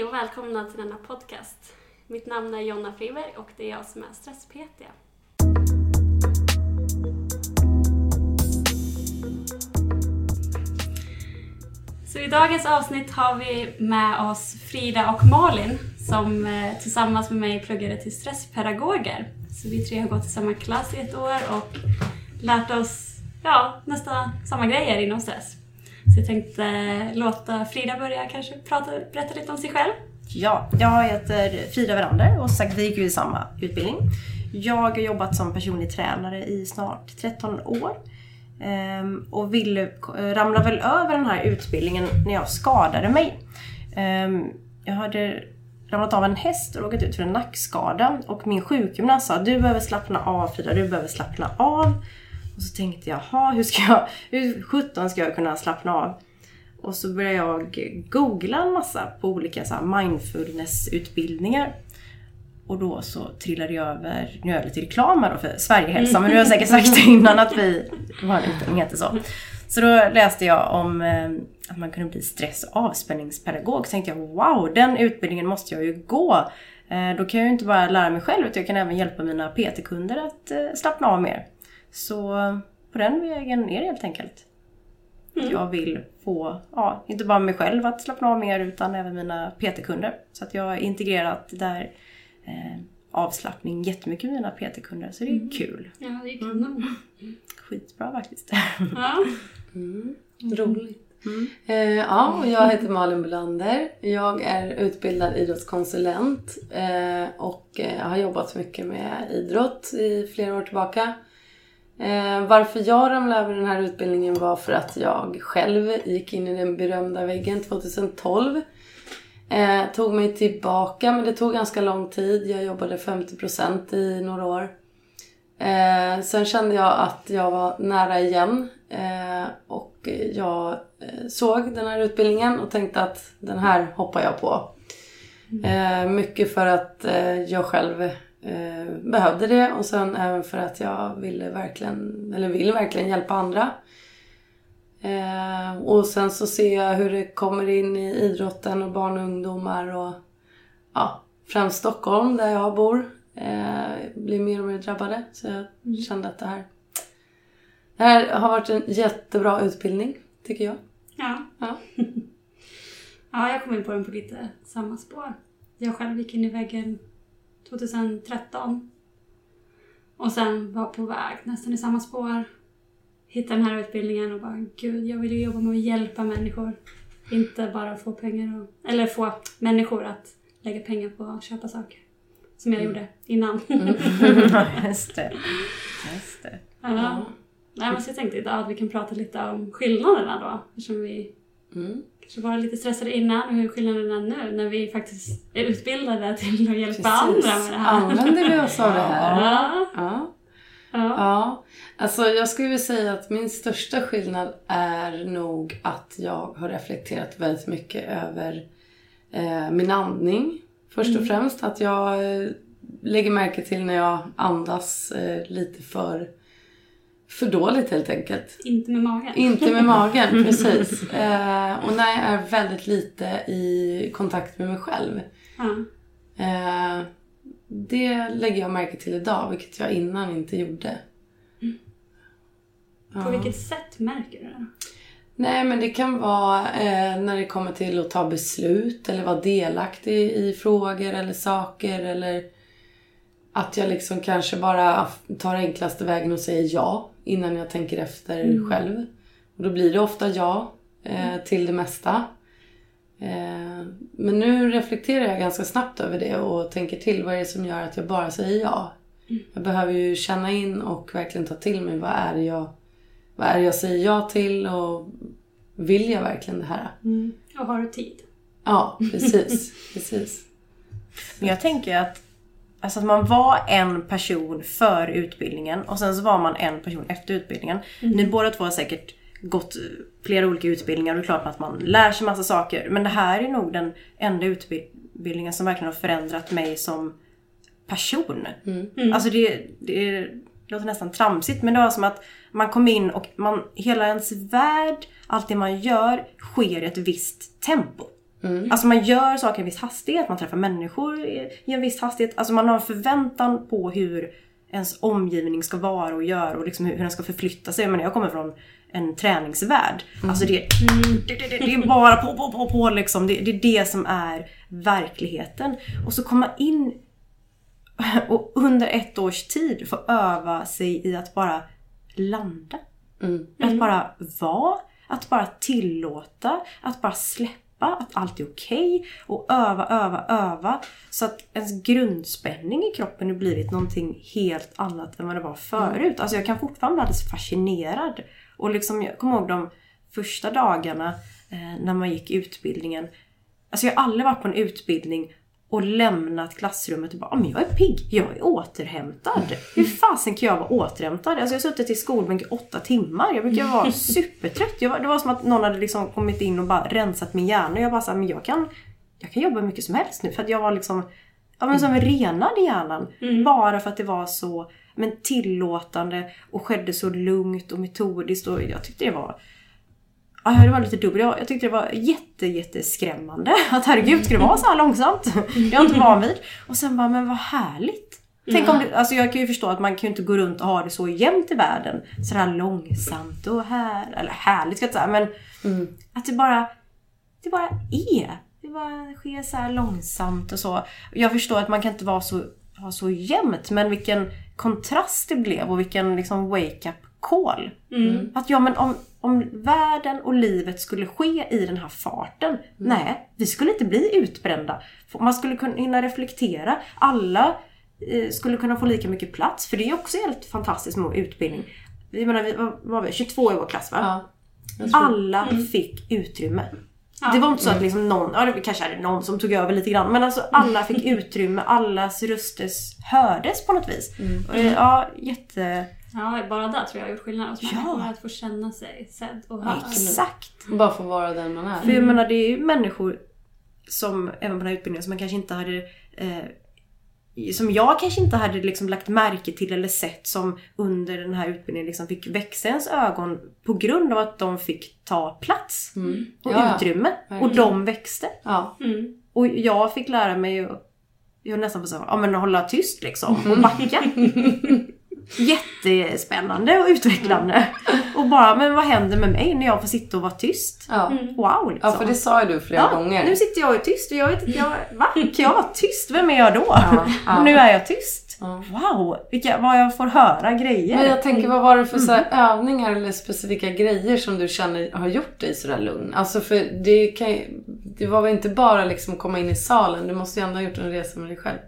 Hej och välkomna till denna podcast. Mitt namn är Jonna Friberg och det är jag som är stress-PT. Så i dagens avsnitt har vi med oss Frida och Malin som eh, tillsammans med mig pluggade till stresspedagoger. Så vi tre har gått i samma klass i ett år och lärt oss ja, nästan samma grejer inom stress. Så jag tänkte låta Frida börja kanske prata, berätta lite om sig själv. Ja, jag heter Frida Verander och sagt vi gick ju i samma utbildning. Jag har jobbat som personlig tränare i snart 13 år. Ehm, och ville, eh, ramla väl över den här utbildningen när jag skadade mig. Ehm, jag hade ramlat av en häst och råkat ut för en nackskada. Och min sjukgymnast sa du behöver slappna av Frida, du behöver slappna av. Och så tänkte jag, jaha, hur ska jag, hur sjutton ska jag kunna slappna av? Och så började jag googla en massa på olika så mindfulness-utbildningar. Och då så trillade jag över, nu är jag lite reklam här då för Sverigehälsa, men nu har jag säkert sagt det innan att vi, vår utbildning heter så. Så då läste jag om eh, att man kunde bli stress och avspänningspedagog. Så tänkte jag, wow, den utbildningen måste jag ju gå. Eh, då kan jag ju inte bara lära mig själv, utan jag kan även hjälpa mina PT-kunder att eh, slappna av mer. Så på den vägen är det helt enkelt. Mm. Jag vill få, ja, inte bara mig själv att slappna av mer utan även mina PT-kunder. Så att jag har integrerat där eh, avslappning jättemycket med mina PT-kunder. Så det är mm. kul. Ja, det är kul. Mm. Skitbra faktiskt. Ja. Mm. Roligt. Mm. Eh, ja, och jag heter Malin Belander. Jag är utbildad idrottskonsulent eh, och eh, har jobbat mycket med idrott i flera år tillbaka. Eh, varför jag ramlade över den här utbildningen var för att jag själv gick in i den berömda väggen 2012. Eh, tog mig tillbaka men det tog ganska lång tid. Jag jobbade 50% i några år. Eh, sen kände jag att jag var nära igen eh, och jag eh, såg den här utbildningen och tänkte att den här hoppar jag på. Mm. Eh, mycket för att jag själv eh, behövde det och sen även för att jag ville verkligen, eller vill verkligen hjälpa andra. Eh, och sen så ser jag hur det kommer in i idrotten och barn och ungdomar och ja, främst Stockholm där jag bor eh, blir mer och mer drabbade. Så jag mm. kände att det här, det här har varit en jättebra utbildning, tycker jag. Ja. Ja, ja jag kom in på den på lite samma spår. Jag själv gick in i väggen 2013. Och sen var på väg nästan i samma spår. Hittade den här utbildningen och bara gud, jag vill ju jobba med att hjälpa människor. Inte bara få pengar och, eller få människor att lägga pengar på att köpa saker. Som jag mm. gjorde innan. Mm. Just det. Just det. Ja. ja. Nej, men så jag tänkte idag att vi kan prata lite om skillnaderna då. Eftersom vi mm kanske var lite stressade innan och hur skillnaden är nu när vi faktiskt är utbildade till att hjälpa Precis. andra med det här. Använder vi oss av det här? Ja. ja. Ja. ja. Alltså jag skulle vilja säga att min största skillnad är nog att jag har reflekterat väldigt mycket över eh, min andning. Först och mm. främst att jag eh, lägger märke till när jag andas eh, lite för för dåligt helt enkelt. Inte med magen. Inte med magen, precis. Eh, och när jag är väldigt lite i kontakt med mig själv. Mm. Eh, det lägger jag märke till idag, vilket jag innan inte gjorde. Mm. På ja. vilket sätt märker du det? Nej, men det kan vara eh, när det kommer till att ta beslut eller vara delaktig i frågor eller saker eller att jag liksom kanske bara tar enklaste vägen och säger ja innan jag tänker efter mm. själv. Och då blir det ofta ja eh, till det mesta. Eh, men nu reflekterar jag ganska snabbt över det och tänker till vad är det som gör att jag bara säger ja. Mm. Jag behöver ju känna in och verkligen ta till mig vad är det jag, vad är jag säger ja till och vill jag verkligen det här? Mm. Och har du tid? Ja, precis. precis. Men jag tänker att Alltså att man var en person för utbildningen och sen så var man en person efter utbildningen. Mm. Ni båda två har säkert gått flera olika utbildningar och det är klart att man lär sig massa saker. Men det här är nog den enda utbildningen som verkligen har förändrat mig som person. Mm. Mm. Alltså det, det, det låter nästan tramsigt men det var som att man kom in och man, hela ens värld, allt det man gör sker i ett visst tempo. Alltså man gör saker i en viss hastighet, man träffar människor i en viss hastighet. Alltså man har en förväntan på hur ens omgivning ska vara och göra och liksom hur, hur den ska förflytta sig. Men jag kommer från en träningsvärld. Alltså det, det, det, det är bara på, på, på, på liksom. Det, det är det som är verkligheten. Och så komma in och under ett års tid få öva sig i att bara landa. Att bara vara, att bara tillåta, att bara släppa, att allt är okej. Och öva, öva, öva. Så att ens grundspänning i kroppen har blivit någonting helt annat än vad det var förut. Alltså jag kan fortfarande bli alldeles fascinerad. Och liksom, jag kommer ihåg de första dagarna eh, när man gick utbildningen. Alltså jag har aldrig varit på en utbildning och lämnat klassrummet och bara "Ja, men jag är pigg, jag är återhämtad. Hur fasen kan jag vara återhämtad? Alltså jag har suttit i skolbänk i åtta timmar. Jag brukar vara supertrött. Jag var, det var som att någon hade liksom kommit in och bara rensat min hjärna. Jag bara sa, men jag kan, jag kan jobba hur mycket som helst nu. För att jag var liksom, ja men som renad i hjärnan. Bara för att det var så men tillåtande och skedde så lugnt och metodiskt. Och jag tyckte det var Ja, det var lite dubbelt. Jag, jag tyckte det var jätte, jätteskrämmande. Att herregud, ska det vara så här långsamt? Det är jag inte van vid. Och sen bara, men vad härligt. Tänk om det, alltså jag kan ju förstå att man kan ju inte gå runt och ha det så jämnt i världen. Så här långsamt och här, eller härligt ska jag inte säga, men att det bara, det bara är. Det bara sker så här långsamt och så. Jag förstår att man kan inte vara så, ha så jämnt, men vilken kontrast det blev och vilken liksom wake-up call. Att ja, men om, om världen och livet skulle ske i den här farten, nej, vi skulle inte bli utbrända. Man skulle kunna reflektera. Alla eh, skulle kunna få lika mycket plats, för det är ju också helt fantastiskt med utbildning. Vi menar, vi vad var vi 22 i vår klass va? Ja. Alla fick utrymme. Det var inte så att liksom någon, ja det kanske är någon som tog över lite grann, men alltså alla fick utrymme, allas röster hördes på något vis. Och, eh, Ja, jätte... Ja, bara där tror jag har gjort skillnad hos Ja. människor. Att få känna sig sedd och hörd. Exakt! Bara få vara den man är. För jag menar det är ju människor som, även på den här utbildningen, som man kanske inte hade eh, som jag kanske inte hade liksom lagt märke till eller sett som under den här utbildningen liksom fick växa ens ögon på grund av att de fick ta plats och Mm. Ja, ja. utrymme. Och Verkligen. de växte. Ja. Mm. Och jag fick lära mig att jag nästan på här, ja men hålla tyst liksom och backa. Jättespännande och utvecklande. Och bara, men vad händer med mig när jag får sitta och vara tyst? Ja. Wow liksom. ja, för det sa ju du flera Ja, gånger. nu sitter jag och är tyst och jag vet inte, jag, va? Kan jag vara tyst? Vem är jag då? ja. Och nu är jag tyst. Ja. Wow, vilka, vad jag får höra grejer. Men jag tänker, vad var det för så här övningar eller specifika grejer som du känner har gjort dig sådär lugn? Alltså för det, kan, det var väl inte bara liksom komma in i salen, du måste ju ändå ha gjort en resa med dig själv.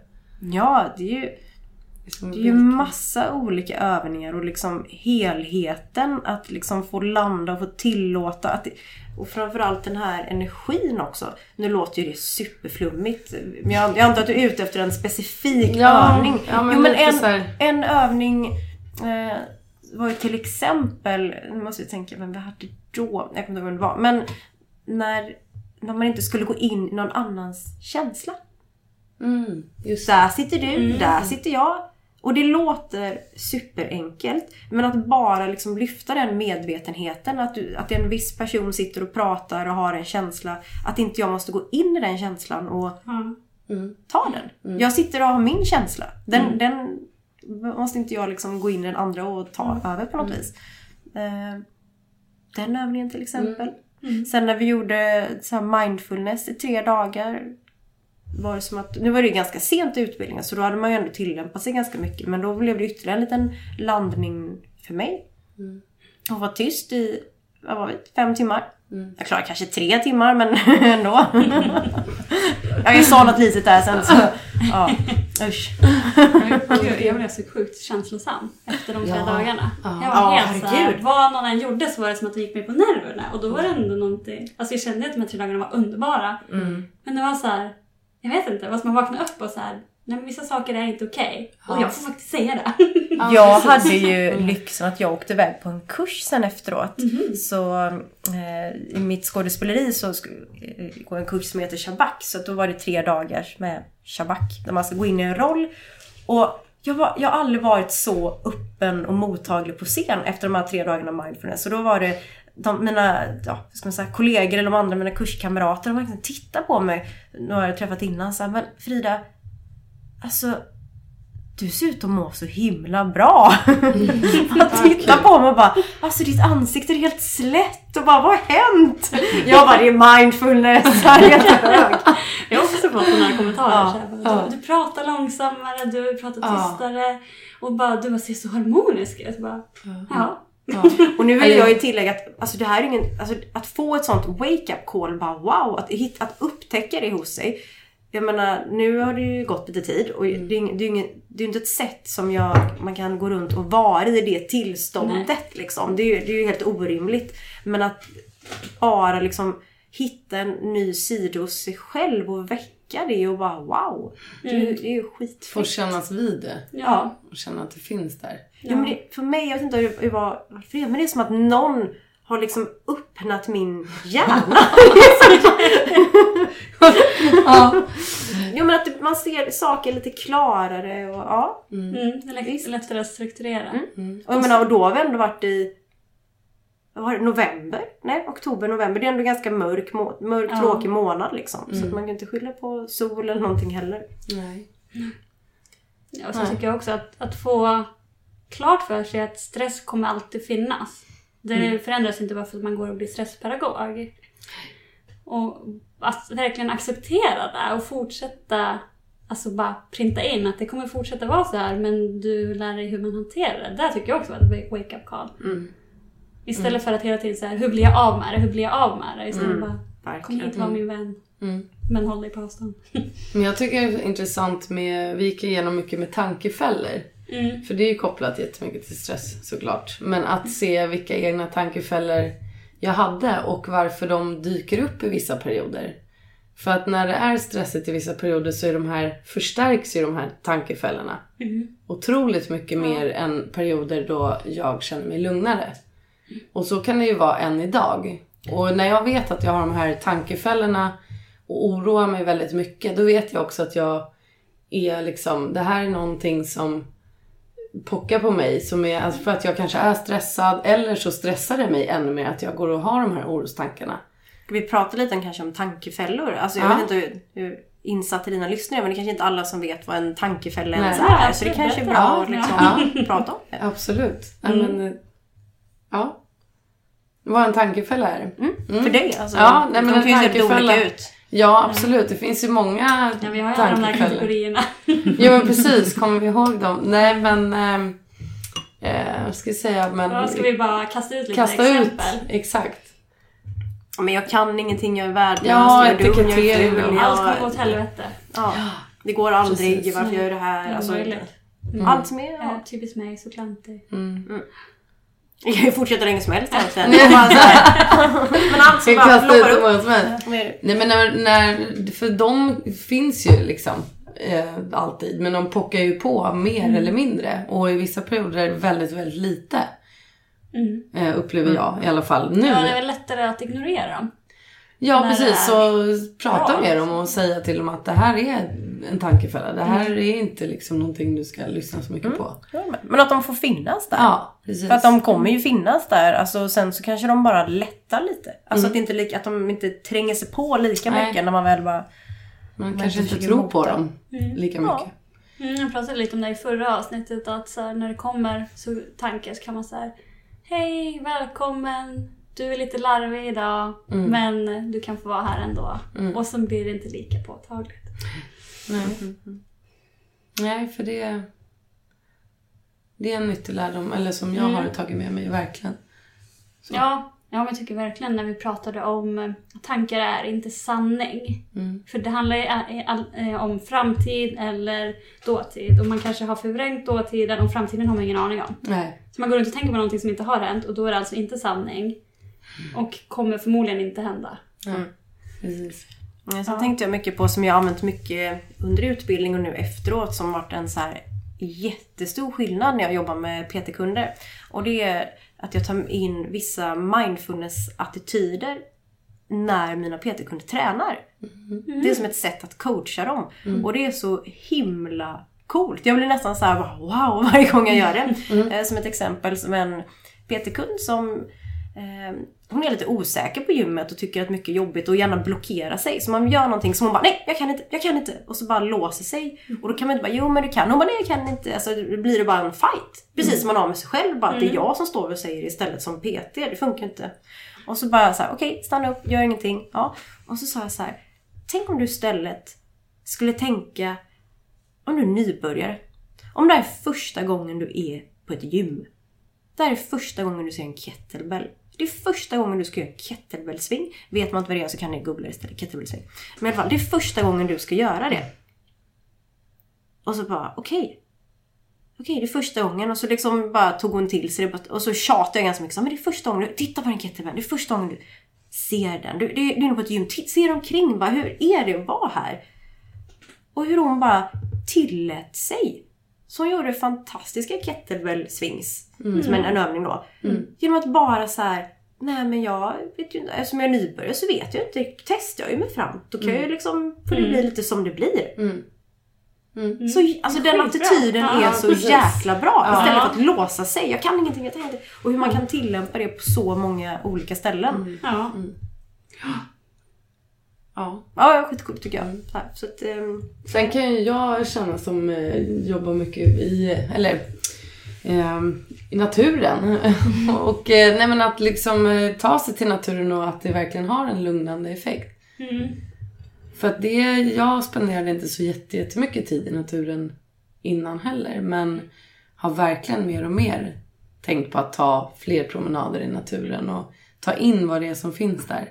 Ja, det är ju Det är ju massa olika övningar och liksom helheten att liksom få landa och få tillåta att och framförallt den här energin också. Nu låter ju det superflummigt men jag, jag antar att du är ute efter en specifik Ja, övning. ja, men jo, men en, en övning eh, var ju till exempel, nu måste jag tänka vem vi hade då, jag kommer inte ihåg vem det var. Men när, när man inte skulle gå in i någon annans känsla. Mm, just Där sitter du, där sitter jag. Och det låter superenkelt. Men att bara liksom lyfta den medvetenheten. Att, du, att en viss person sitter och pratar och har en känsla. Att inte jag måste gå in i den känslan och. Mm. ta den. Jag sitter och har min känsla. Den, den måste inte jag liksom gå in i den andra och ta över på något vis. Eh, Den övningen till exempel. Sen när vi gjorde så här mindfulness i tre dagar. Var det som att, nu var det ju ganska sent i utbildningen så då hade man ju ändå tillämpat sig ganska mycket. Men då blev det ytterligare en liten landning för mig. Och var tyst i, vad var det, fem timmar. Jag klarade kanske tre timmar men ändå. jag sa något litet där sen så, ja, usch. Gud, jag blev så sjukt känslosam efter de tre Ja. dagarna. Ja. Jag var Ja, helt såhär, vad någon än gjorde så var det som att det gick mig på nerverna. Och då var det ändå någonting, alltså jag kände att de här tre dagarna var underbara. Men det var så här, jag vet inte, vad som man vaknade upp och så här, nej men vissa saker är inte okej. Och Ja. jag får faktiskt säga det. Jag hade ju lyxen att jag åkte iväg på en kurs sen efteråt. Så eh, i mitt skådespeleri så skulle eh, gå en kurs som heter Shabak. Så då var det tre dagar med Shabak. Där man ska gå in i en roll. Och jag, var, jag har aldrig varit så öppen och mottaglig på scen efter de här tre dagarna mindfulness. Så då var det de, mina ja, ska man säga, kollegor eller de andra mina kurskamrater de verkligen tittar på mig. Nu har jag träffat innan så här, men Frida, alltså du ser ut att må så himla bra. Man tittar på mig och bara, alltså ditt ansikte är helt slätt och bara, vad har hänt? Jag bara, det är mindfulness, jag är jättehög. Jag har också fått sådana här kommentarer. Ja, här, bara, ja. du, du pratar långsammare, du pratar Ja. tystare. Och bara, du bara ser så harmonisk ut. Bara, ja. Ja. Och nu vill jag ju tillägga att alltså det här är ingen, alltså att få ett sånt wake-up call, bara wow, att, hit, att upptäcka det hos sig. Jag menar, nu har det ju gått lite tid och det är det är ingen- det är inte ett sätt som jag, man kan gå runt och vara i det tillståndet liksom. Det är, det är ju helt orimligt. Men att bara liksom hitta en ny sida hos sig själv och väcka det och bara wow. Det är, ju- det är ju Få skitfett. kännas vid det. Ja. Och känna att det finns där. Ja, men det, för mig, jag vet inte hur, hur var, varför det men det är som att någon har liksom öppnat min hjärna. Ja. jo men att det- man ser saker lite klarare och ja. Mm, det lätt, lättare att strukturera. Och jag menar, och då har vi ändå varit i var det, november? Nej, oktober, november. Det är ändå ganska mörk, mörk Ja. tråkig månad liksom. Så att man kan inte skylla på sol eller någonting heller. Nej. Ja, och så Nej. tycker jag också att, att få klart för sig att stress kommer alltid finnas. Det Mm. förändras inte bara för att man går och blir stresspedagog. Och att verkligen acceptera det och fortsätta Alltså bara printa in att det kommer fortsätta vara så här men du lär dig hur man hanterar det. Det tycker jag också var ett wake-up call. Mm. Istället för att hela tiden säga hur blir jag av med det? Hur blir jag av med det? Istället bara kom Verkligen. hit, var min vän. Mm. Men håll dig på avstånd. Men jag tycker det är intressant med, vi gick igenom mycket med tankefällor. Mm. För det är ju kopplat jättemycket till stress såklart. Men att se vilka egna tankefällor jag hade och varför de dyker upp i vissa perioder. För att när det är stressigt i vissa perioder så är de här, förstärks ju de här tankefällorna. Mm. Otroligt mycket mer än perioder då jag känner mig lugnare. Och så kan det ju vara än idag. Och när jag vet att jag har de här tankefällorna och oroar mig väldigt mycket, då vet jag också att jag är liksom, det här är någonting som pockar på mig. Som är, alltså för att jag kanske är stressad eller så stressar det mig ännu mer att jag går och har de här orostankarna. Ska vi prata lite kanske om tankefällor? Alltså jag Ja. vet inte hur, hur insatt i dina lyssnare men det är kanske inte alla som vet vad en tankefälla ens Nej. är. Så det kanske är bra berätta. att liksom Ja. prata om det. Absolut. Ja, Mm. men, ja. Vad en tankefälla är. För dig alltså. Ja, nej, men de kan ju se olika ut. Ja, absolut. Det finns ju många Ja, vi har ju alla de här tankefällor. kategorierna. Jo, men precis. Kommer vi ihåg dem? Nej, men... ehm, Eh, vad ska jag säga? Men... Ja, ska vi bara kasta ut lite kasta ut. exempel? Exakt. Men jag kan ingenting, jag är värdelös, Ja, jag är dum, jag är ful, Allt kommer gå åt helvete. Ja, det går aldrig, Precis. varför gör jag det här? Alltså, omöjligt. Allt som är... Ja, Ja. typiskt mig, så klantig. Mm. Jag kan ju fortsätta länge som helst egentligen. Men allt som bara ploppar upp. många som helst. Nej men när, när, för de finns ju liksom eh, alltid. Men de pockar ju på mer Mm. eller mindre. Och i vissa perioder är det väldigt, väldigt lite. Mm. Eh, upplever jag i alla fall nu. Ja, det är väl lättare att ignorera dem. Ja precis, så prata med dem och säga till dem att det här är en tankefälla. Det här är inte liksom någonting du ska lyssna så mycket på. Ja, men- att de får finnas där. Ja, precis. För att de kommer ju finnas där. Alltså, sen så kanske de bara lättar lite. Alltså Mm. att, det inte lika, att de inte tränger sig på lika Nej. mycket när man väl bara... Man kanske inte tror på dem Mm. lika Ja. mycket. Mm, jag pratade lite om det i förra avsnittet att så här, när det kommer så tankar så kan man säga Hej, välkommen, du är lite larvig idag Mm. men du kan få vara här ändå. Mm. Och så blir det inte lika påtagligt. Nej. Nej, för det, det är en nyttig lärdom. Eller som jag Mm. har tagit med mig, verkligen. Så. Ja, ja, men jag tycker verkligen när vi pratade om eh, att tankar är inte sanning. Mm. För det handlar ju eh, eh, om framtid eller dåtid. Och man kanske har förvrängt dåtiden och framtiden har man ingen aning om. Nej. Så man går runt och tänker på någonting som inte har hänt och då är det alltså inte sanning. Och kommer förmodligen inte hända. Ja. Precis. Ja, Sen Ja. tänkte jag mycket på, som jag använt mycket under utbildning och nu efteråt, som varit en så här jättestor skillnad när jag jobbar med PT-kunder. Och det är att jag tar in vissa mindfulness-attityder när mina PT-kunder tränar. Det är som ett sätt att coacha dem. Och det är så himla coolt. Jag blir nästan så här wow varje gång jag gör det. Eh, Som ett exempel som en PT-kund som hon är lite osäker på gymmet och tycker att mycket är jobbigt och gärna blockerar sig. Så man gör någonting som hon bara nej jag kan inte, jag kan inte. Och så bara låser sig. Och då kan man inte bara jo men du kan. Hon bara nej jag kan inte. Alltså då blir det bara en fight. Precis som man har med sig själv. Bara att det är jag som står och säger istället som PT. Det funkar inte. Och så bara så här, okej stanna upp, gör ingenting. Ja. Och så sa jag så här. Tänk om du istället skulle tänka om du är nybörjare. Om det här är första gången du är på ett gym. Det här är första gången du ser en kettlebell. Det är första gången du ska göra kettlebellsving. Vet man inte vad det är så kan ni googla det istället. Kettlebellsving. Men i alla fall, det är första gången du ska göra det. Och så bara, okej. Okej, det är första gången. Och så liksom bara tog hon till sig det. Och så tjatade jag ganska mycket. Så, men det är första gången du, titta på den kettlebellen. Det är första gången du ser den. Du, du, du är inne på ett gym. Titt, ser omkring bara, hur är det att vara här? Och hur hon bara tillät sig. Så hon gjorde fantastiska kettlebell swings. Som en, en övning då. Genom att bara så här. Nej men jag vet ju inte, eftersom jag är nybörjare så vet jag inte. Testar jag ju mig fram. Då kan jag ju liksom, får det bli lite som det blir. Så alltså den attityden Ja, är så precis. jäkla bra. Ja. Istället för att låsa sig. Jag kan ingenting, jag kan inte. Och hur man kan tillämpa det på så många olika ställen. Ja. Ja. Ja, skitcoolt tycker jag. Så, här, så att, ehm, Sen kan ju jag känna som eh, jobbar mycket i, eller ehm, i naturen. och eh, nej men att liksom eh, ta sig till naturen och att det verkligen har en lugnande effekt. Mm. För att det, jag spenderade inte så jätte- jättemycket tid i naturen innan heller. Men har verkligen mer och mer tänkt på att ta fler promenader i naturen och ta in vad det är som finns där.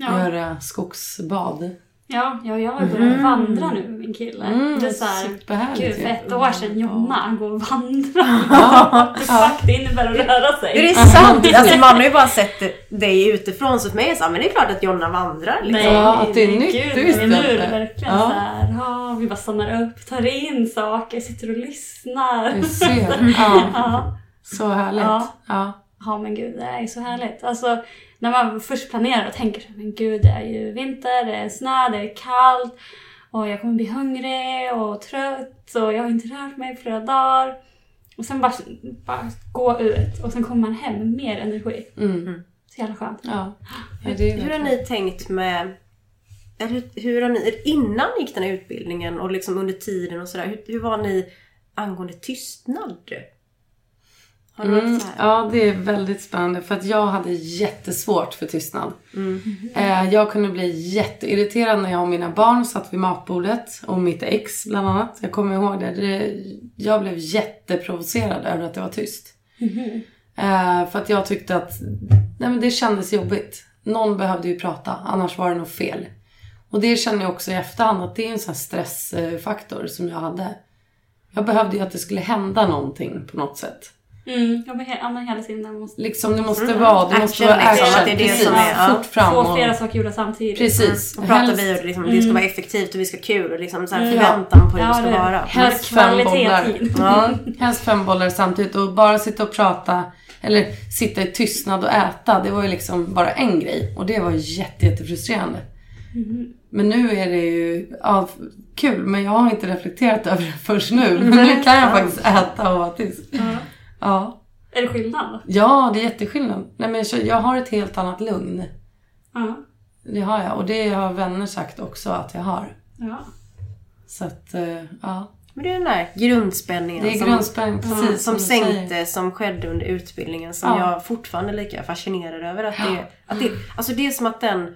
Ja. Göra skogsbad. Ja, ja, jag har börjat vandra nu med min kille. Mm, det är såhär, gud för ett år sedan Jonna, går och vandrar. Ja, fuck, det innebär att röra sig. det är sant! Alltså man har ju bara sett dig utifrån så för mig är det så här, men det är klart att Jonna vandrar. Liksom. Nej, Ja, att det är nytt, gud, det visste nu är det verkligen Ja. så här, ja, vi bara stannar upp, tar in saker, sitter och lyssnar. Du ser. Ja, Ja. så härligt. Ja. Ja. ja, men gud, det är så härligt. Alltså, när man först planerar och tänker så men gud, det är ju vinter, det är snö, det är kallt och jag kommer bli hungrig och trött och jag har inte rört mig på flera dagar. Och sen bara, bara gå ut och sen kommer man hem med mer energi. Mm. Så jävla skönt. Ja. ja det är Hur har ni tänkt med... Eller hur, hur har ni, innan ni gick den här utbildningen och liksom under tiden och sådär, hur, hur var ni angående tystnad? Har Mm, ja, det är väldigt spännande för att jag hade jättesvårt för tystnad. Mm. Eh, jag kunde bli jätteirriterad när jag och mina barn satt vid matbordet och mitt ex bland annat. Jag kommer ihåg det. det jag blev jätteprovocerad över att det var tyst. Eh, för att jag tyckte att nej, men det kändes jobbigt. Någon behövde ju prata, annars var det nog fel. Och det känner jag också i efterhand att det är en sån stressfaktor som jag hade. Jag behövde ju att det skulle hända någonting på något sätt. Mm, ja, men, he- ja, men hela tiden måste Liksom det måste Mm. vara, det måste Action, vara liksom, action. att det är det Precis, som är- ja. fort fram. få och- flera saker gjorda samtidigt. Precis. Och pratar Helst- vi och liksom, det ska vara effektivt och vi ska ha kul och liksom så här Mm. förväntan på hur Ja, det ska det vara. Helst fem bollar. Ja. Helst fem bollar samtidigt och bara sitta och prata eller sitta i tystnad och äta. Det var ju liksom bara en grej och det var jätte, jättefrustrerande. Men nu är det ju ja, kul men jag har inte reflekterat över det först nu. Men nu kan jag faktiskt äta och vara tyst. Ja. Är det skillnad? ja, det är jätteskillnad. Nej, men jag- jag har ett helt annat lugn. Ja. Det har jag och det har vänner sagt också att jag har. ja. Så att, eh, ja. Men det är den där grundspänningen Det är som, grundspänning, precis som säger. sänkte, som skedde under utbildningen som Ja. jag fortfarande är lika fascinerad över. Att det, att det, alltså det är som att den,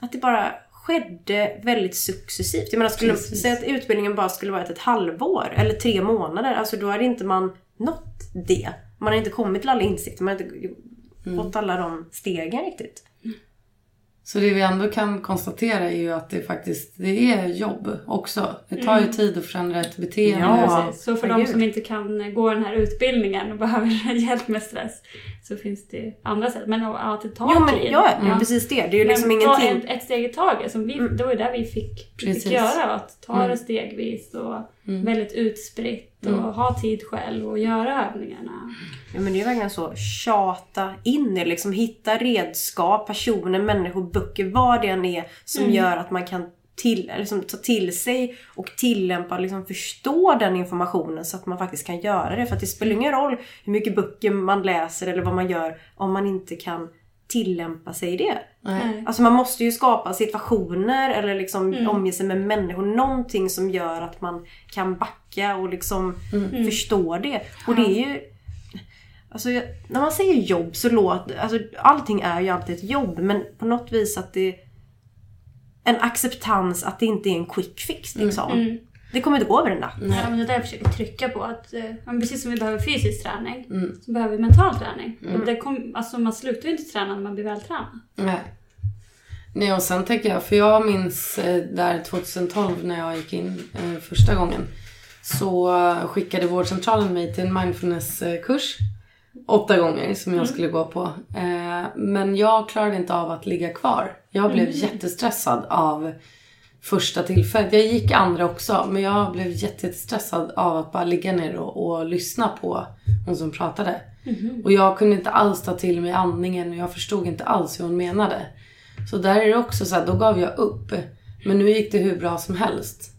att det bara skedde väldigt successivt. Jag menar, skulle säga att utbildningen bara skulle vara ett, ett halvår eller tre månader. Alltså då hade inte man nått det. Man har inte kommit till alla insikter. Man har inte Mm. fått alla de stegen riktigt. Så det vi ändå kan konstatera är ju att det faktiskt det är jobb också. Det tar ju tid att förändra ett beteende. Ja. Precis. Så för de som inte kan gå den här utbildningen och behöver hjälp med stress så finns det andra sätt. Men att det tar Jo men tid. ja, det är precis det. Det är ju liksom men ingenting. ett, ett steg i taget. Som vi, Det var ju det vi fick, fick göra. Att ta Mm. det stegvis och väldigt utspritt och ha tid själv och göra övningarna. Ja, men det är verkligen så. Tjata in det. Liksom, hitta redskap, personer, människor, böcker, vad det än är som Mm. gör att man kan till, liksom, ta till sig och tillämpa och liksom förstå den informationen så att man faktiskt kan göra det. För det spelar ingen roll hur mycket böcker man läser eller vad man gör om man inte kan tillämpa sig i det. Nej. Alltså man måste ju skapa situationer eller liksom omge sig med människor. Någonting som gör att man kan backa och liksom förstå det. Och det är ju... Alltså när man säger jobb så låter... Alltså allting är ju alltid ett jobb men på något vis att det... En acceptans att det inte är en quick fix liksom. Det kommer inte gå över en natt. Ja, men det är där jag försöker trycka på. Att, eh, precis som vi behöver fysisk träning Mm. så behöver vi mental träning. Och det kom, alltså, man slutar ju inte träna när man blir vältränad. Nej. Nej, och sen tänker jag, för jag minns eh, där 2012 när jag gick in eh, första gången. Så skickade vårdcentralen mig till en mindfulnesskurs. Åtta gånger som jag skulle gå på. Eh, men jag klarade inte av att ligga kvar. Jag blev jättestressad av första tillfället. Jag gick andra också, men jag blev jätte- jättestressad av att bara ligga ner och, och lyssna på hon som pratade. Och jag kunde inte alls ta till mig andningen och jag förstod inte alls hur hon menade. Så där är det också så här, då gav jag upp. Men nu gick det hur bra som helst.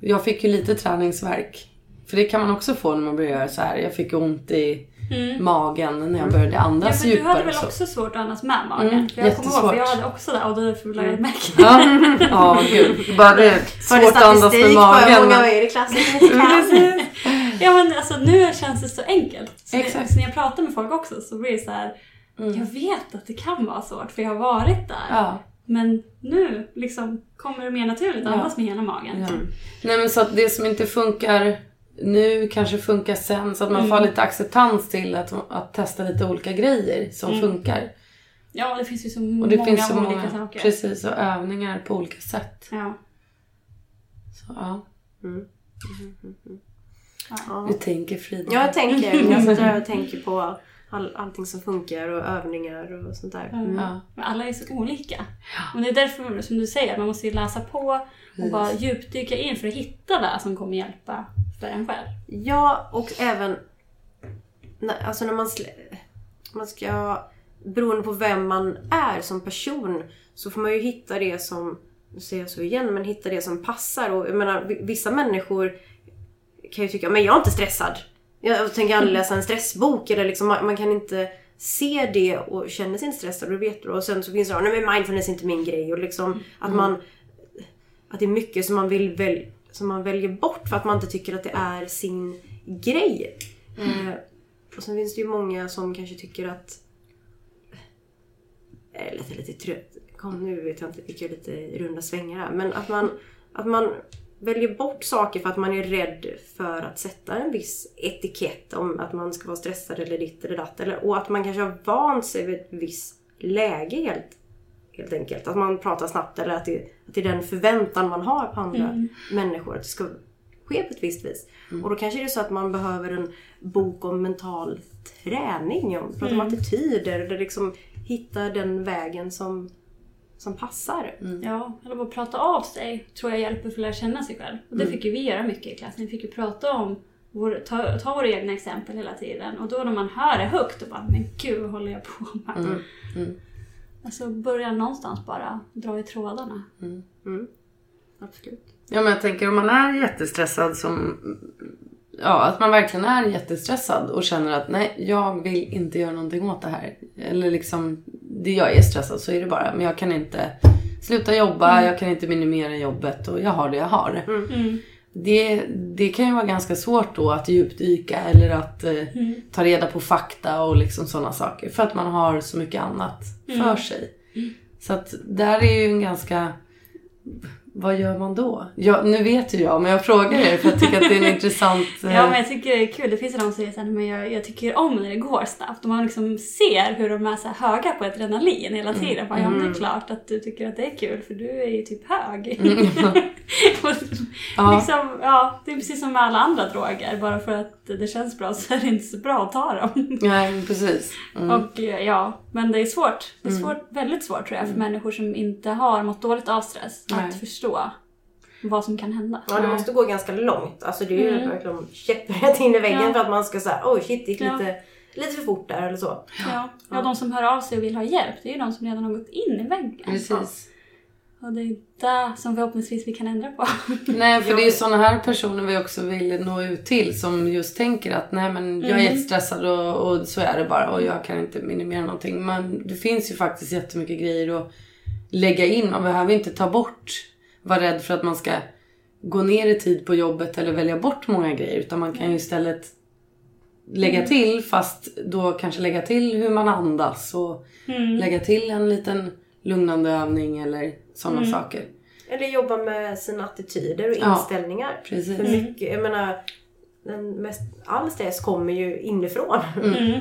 Jag fick ju lite träningsverk. För det kan man också få när man börjar göra så här. Jag fick ont i magen när jag började Ja, andas men du hade djupare. väl så. också svårt att andas med magen? Mm, för jag kommer ihåg, för jag jättesvårt. hade också det och därför lade jag märke Ja, ja gud. Bara det. Svårt att andas med hur magen. många är i klassen. Ja men alltså nu känns det så enkelt. Så, Exakt. Mm. så när jag pratar med folk också så blir det så här. Jag vet att det kan vara svårt för jag har varit där. Ja. Men nu liksom kommer det mer naturligt att Ja. andas med hela magen. Ja. Nej men så att det som inte funkar nu kanske funkar sen. Så att man får lite acceptans till att, att testa lite olika grejer som funkar. Ja, det finns ju så Och många det finns så olika många, saker. precis, och övningar på olika sätt. Ja. Så, ja. Ja. Du tänker Frida. Ja, jag tänker. Jag sitter och tänker på all, allting som funkar och övningar och sånt där. Mm. Ja. Men alla är så olika. Och det är därför, som du säger, man måste ju läsa på och bara djupdyka in för att hitta det som kommer hjälpa för en själv. Ja, och även när, alltså när man, man ska, beroende på vem man är som person, så får man ju hitta det som, nu säger jag så igen, men hitta det som passar. Och jag menar, vi- vissa människor kan ju tycka, men jag är inte stressad. Jag tänker aldrig läsa en stressbok. Eller liksom, man, man kan inte se det och känna sig inte stressad. Och, vet, du. och sen så finns det, nej men mindfulness är inte min grej. Och liksom att man att det är mycket som man, vill väl, som man väljer bort för att man inte tycker att det är sin grej. Eh, och sen finns det ju många som kanske tycker att... Jag är lite, lite trött. Kom nu vet jag inte, fick jag lite runda svängar här. Men att man, att man väljer bort saker för att man är rädd för att sätta en viss etikett om att man ska vara stressad eller ditt eller datt. Eller, och att man kanske har vant sig vid ett visst läge helt helt enkelt. Att man pratar snabbt eller att det, att det är den förväntan man har på andra människor. Att det ska ske på ett visst vis. Och då kanske det är så att man behöver en bok om mental träning. Om, prata om attityder eller liksom hitta den vägen som, som passar. Ja, eller bara prata av sig tror jag hjälper för att lära känna sig själv. Och det fick ju vi göra mycket i klassen. Vi fick ju prata om, vår, ta, ta våra egna exempel hela tiden. Och då när man hör det högt och bara, men gud vad håller jag på med? Alltså börja någonstans bara, dra i trådarna. Absolut. Ja men jag tänker om man är jättestressad som... Ja, att man verkligen är jättestressad och känner att nej, jag vill inte göra någonting åt det här. Eller liksom, jag är stressad så är det bara. Men jag kan inte sluta jobba, jag kan inte minimera jobbet och jag har det jag har. Mm. Det, det kan ju vara ganska svårt då att djupdyka eller att eh, ta reda på fakta och liksom sådana saker. För att man har så mycket annat för sig. Så att där är ju en ganska... Vad gör man då? Ja, nu vet ju jag, men jag frågar er för jag tycker att det är en intressant... eh, Ja, men jag tycker det är kul. Det finns ju de som säger såhär, men jag, jag tycker om när det går snabbt. Och man liksom ser hur de är så höga på adrenalin hela tiden. Bara, ja, men det är klart att du tycker att det är kul för du är ju typ hög. Och Ja. liksom, ja, det är precis som med alla andra droger. Bara för att det känns bra så är det inte så bra att ta dem. Nej, precis. Mm. Och eh, ja, men det är svårt. Det är svårt, väldigt svårt tror jag för människor som inte har mått dåligt av stress Nej. att förstå vad som kan hända. Ja, det måste gå ganska långt. Alltså det är ju verkligen käpprätt in i väggen Ja. för att man ska säga oj shit det gick Ja. lite, lite för fort där eller så. Ja, ja, de som hör av sig och vill ha hjälp, det är ju de som redan har gått in i väggen. Precis. Och det är det som förhoppningsvis vi kan ändra på. Nej, för det är ju sådana här personer vi också vill nå ut till som just tänker att nej men jag är jättestressad och, och så är det bara och jag kan inte minimera någonting. Men det finns ju faktiskt jättemycket grejer att lägga in. Man behöver inte ta bort, vara rädd för att man ska gå ner i tid på jobbet eller välja bort många grejer. Utan man kan ju istället lägga till fast då kanske lägga till hur man andas och lägga till en liten lugnande övning eller sådana saker. Eller jobba med sina attityder och Ja, inställningar. precis. För mycket, jag menar, den mest, all stress kommer ju inifrån.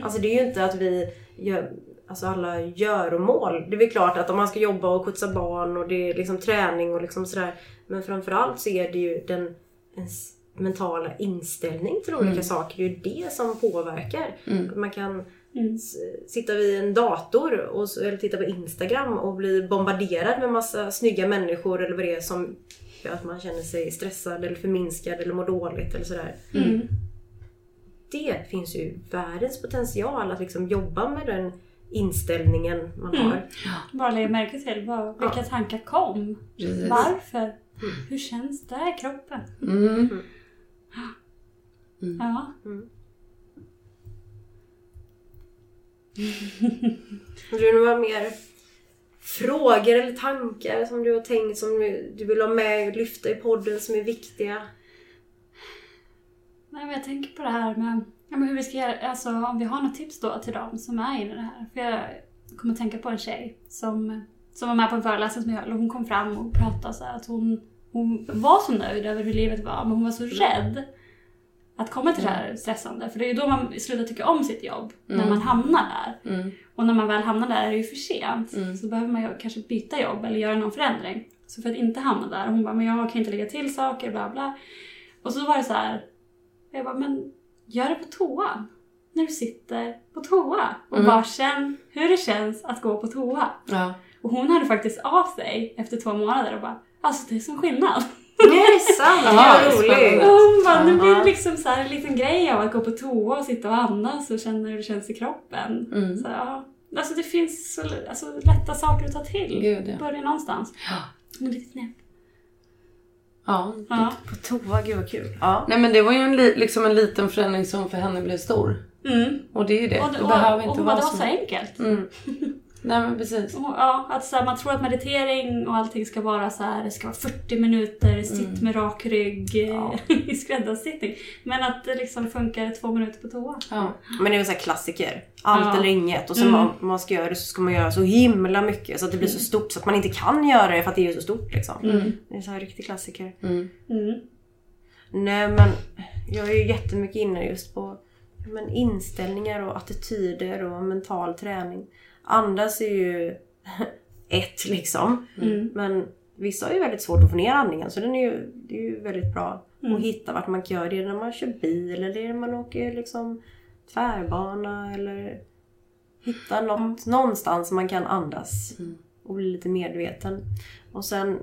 Alltså det är ju inte att vi gör alltså alla göromål. Det är väl klart att om man ska jobba och skjutsa barn och det är liksom träning och liksom sådär. Men framförallt så är det ju den ens mentala inställning till olika saker. Det är ju det som påverkar. Att Man kan s- sitta vid en dator och, eller titta på Instagram och bli bombarderad med massa snygga människor eller vad det är som gör att man känner sig stressad eller förminskad eller mår dåligt eller sådär. Det finns ju världens potential att liksom jobba med den inställningen man har. Bara lägga märke till vad, vilka tankar kom. Precis. Varför? Hur känns det i kroppen? Mm. Ja. Har du några mer frågor eller tankar som du har tänkt som du du vill ha med och lyfta i podden som är viktiga? Nej, men jag tänker på det här med ja, men hur vi ska göra, alltså om vi har något tips då till dem som är inne i det här. För jag kommer att tänka på en tjej som, som var med på en föreläsning som jag höll och hon kom fram och pratade så här att hon, hon var så nöjd över hur livet var men hon var så rädd att komma till det här stressande. För det är ju då man slutar tycka om sitt jobb, när man hamnar där. Mm. Och när man väl hamnar där är det ju för sent. Så behöver man ju kanske byta jobb eller göra någon förändring. Så för att inte hamna där. Hon bara, men jag kan inte lägga till saker, bla bla. Och så var det så här. Jag bara, men gör det på toan. När du sitter på toa. Och bara känn hur det känns att gå på toa. Ja. Och hon hade faktiskt av sig efter två månader och bara, alltså det är som skillnad. Det är sant! Vad roligt! Och hon bara, nu blir det liksom så här en liten grej av att gå på toa och sitta och andas och känna hur det känns i kroppen. Mm. Så, ja. Alltså det finns så alltså, lätta saker att ta till. Gud, ja. Börja någonstans. Ja. Men lite knep. Ja. Ja. På toa, gud vad kul. Ja. Nej men det var ju en, li- liksom en liten förändring som för henne blev stor. Mm. Och det är ju det. Och, det och, behöver och inte hon bara, vara det var så. så enkelt. Mm. Nej men precis. Och, ja, att så här, man tror att meditering och allting ska vara så här, det ska vara 40 minuter, sitt Mm. med rak rygg eh, i skräddarsittning. Men att det liksom funkar två minuter på toa. Ja. Men det är väl så klassiker. Allt Ja. eller inget. Och så Mm. man, man ska göra det så ska man göra så himla mycket så att det blir så stort så att man inte kan göra det för att det är så stort liksom. Det är så här riktig klassiker. Mm. Mm. Nej men jag är ju jättemycket inne just på ja, men inställningar och attityder och mental träning. Andas är ju ett liksom. Mm. Men vissa har ju väldigt svårt att få ner andningen så den är ju, det är ju väldigt bra Mm. att hitta vart man kan göra det. När man kör bil eller när man åker liksom tvärbana eller hitta något, någonstans man kan andas och bli lite medveten. Och sen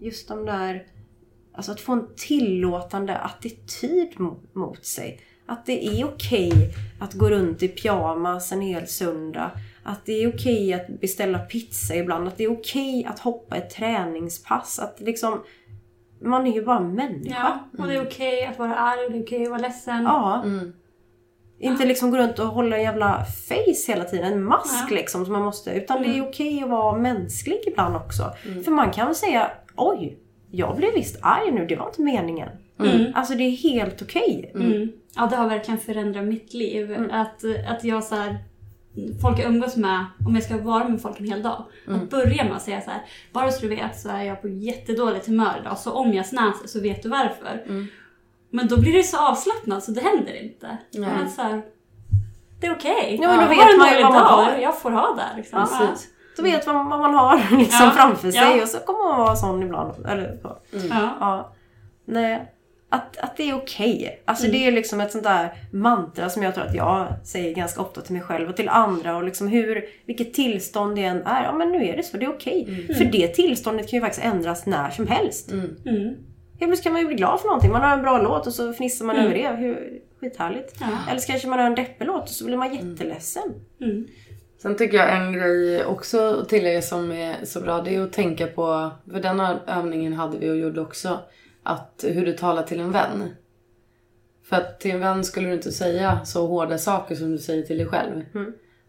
just de där, alltså att få en tillåtande attityd mot, sig. Att det är okej att gå runt i pyjamas en hel söndag. Att det är okej att beställa pizza ibland. Att det är okej att hoppa ett träningspass. Att liksom, man är ju bara människa. Ja, och det är okej att vara arg, det är okej att vara ledsen. Ja. Mm. Inte liksom gå runt och hålla en jävla face hela tiden. En mask Ja. liksom som man måste. Utan det är okej att vara mänsklig ibland också. För man kan väl säga oj, jag blev visst arg nu. Det var inte meningen. Mm. Alltså det är helt okej. Mm. Ja, det har verkligen förändrat mitt liv. Att, att jag så här, folk jag umgås med, om jag ska vara med folk en hel dag, att börja med att säga så här, bara så du vet så är jag på jättedåligt humör idag, så om jag snäser så vet du varför. Men då blir det så avslappnat så det händer inte. Nej. Men så här, det är okej. Ja, men då jag vet har en man dålig vad man dag, har. Jag får ha det liksom. Precis. Då vet man vad man har liksom Ja. framför sig. Ja. Och så kommer man vara sån ibland. Eller så. Ja. Ja. Nej. Att, att det är okej. Alltså det är liksom ett sånt där mantra som jag tror att jag säger ganska ofta till mig själv och till andra. Och liksom hur, vilket tillstånd det än är. Ja men nu är det så, det är okej. För det tillståndet kan ju faktiskt ändras när som helst. Mm. Mm. Helt plötsligt kan man ju bli glad för någonting. Man har en bra låt och så fnissar man över det. Hur, skithärligt. Ja. Eller så kanske man har en deppig låt och så blir man jätteledsen. Mm. Sen tycker jag en grej också att tillägga som är så bra, det är att tänka på, för den här övningen hade vi och gjorde också, att hur du talar till en vän. För att till en vän skulle du inte säga så hårda saker som du säger till dig själv.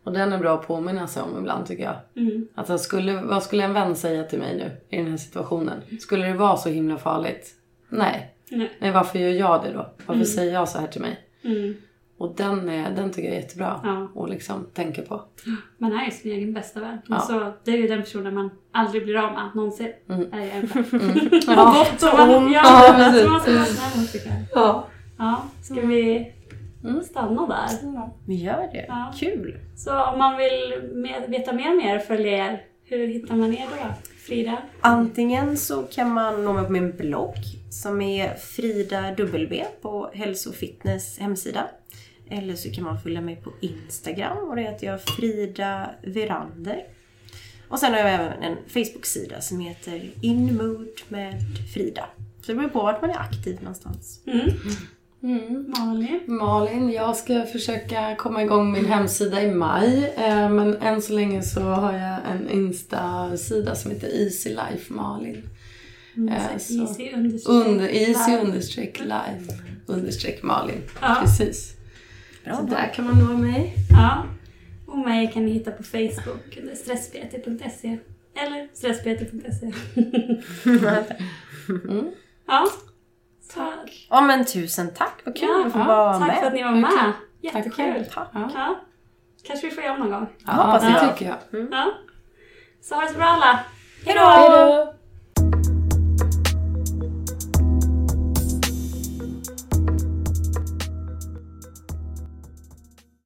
Och den är bra att påminna sig om ibland tycker jag. Mm. Att vad skulle, vad skulle en vän säga till mig nu i den här situationen? Skulle det vara så himla farligt? Nej. Nej. Nej, varför gör jag det då? Varför säger jag så här till mig? Mm. Och den, är, den tycker jag är jättebra Ja. att liksom tänka på. Man är ju sin egen bästa vän. Ja. Så det är ju den personen man aldrig blir av med någonsin. Mm. Är en. Ja. Gott Så och man, ont. ja, Ja, precis. Ja. Ja, ska vi Mm. stanna där? Vi gör det. Ja. Kul. Så om man vill med, veta mer om er, följa er, hur hittar man er då? Frida? Antingen så kan man nå mig på min blogg som är Frida W på Hälso och Fitness hemsida. Eller så kan man följa mig på Instagram och det heter jag Frida Verander. Och sen har jag även en Facebook-sida som heter In Mood med Frida. Så det beror på vart man är aktiv någonstans. Mm. Mm. Malin? Malin, jag ska försöka komma igång min hemsida i maj. eh, Men än så länge så har jag en Insta-sida som heter Easy Life Malin. Eh, så- Easy understreck. Under, easy understreck life understreck Malin. Ja. Precis. Bra, Så där kan man nå mig. Ja. Och mig kan ni hitta på Facebook under stresspt.se. Eller stresspt.se. Mm. Ja. Tack. Ja men tusen tack, vad kul Ja, att få ja, vara Tack med. för att ni var Tack. med. Tack Jättekul. Tack. Ja, Ja. Kanske vi får göra någon gång. ja hoppas det jag. tycker jag. Ja. Så ha det så bra alla. Hejdå! Hej då!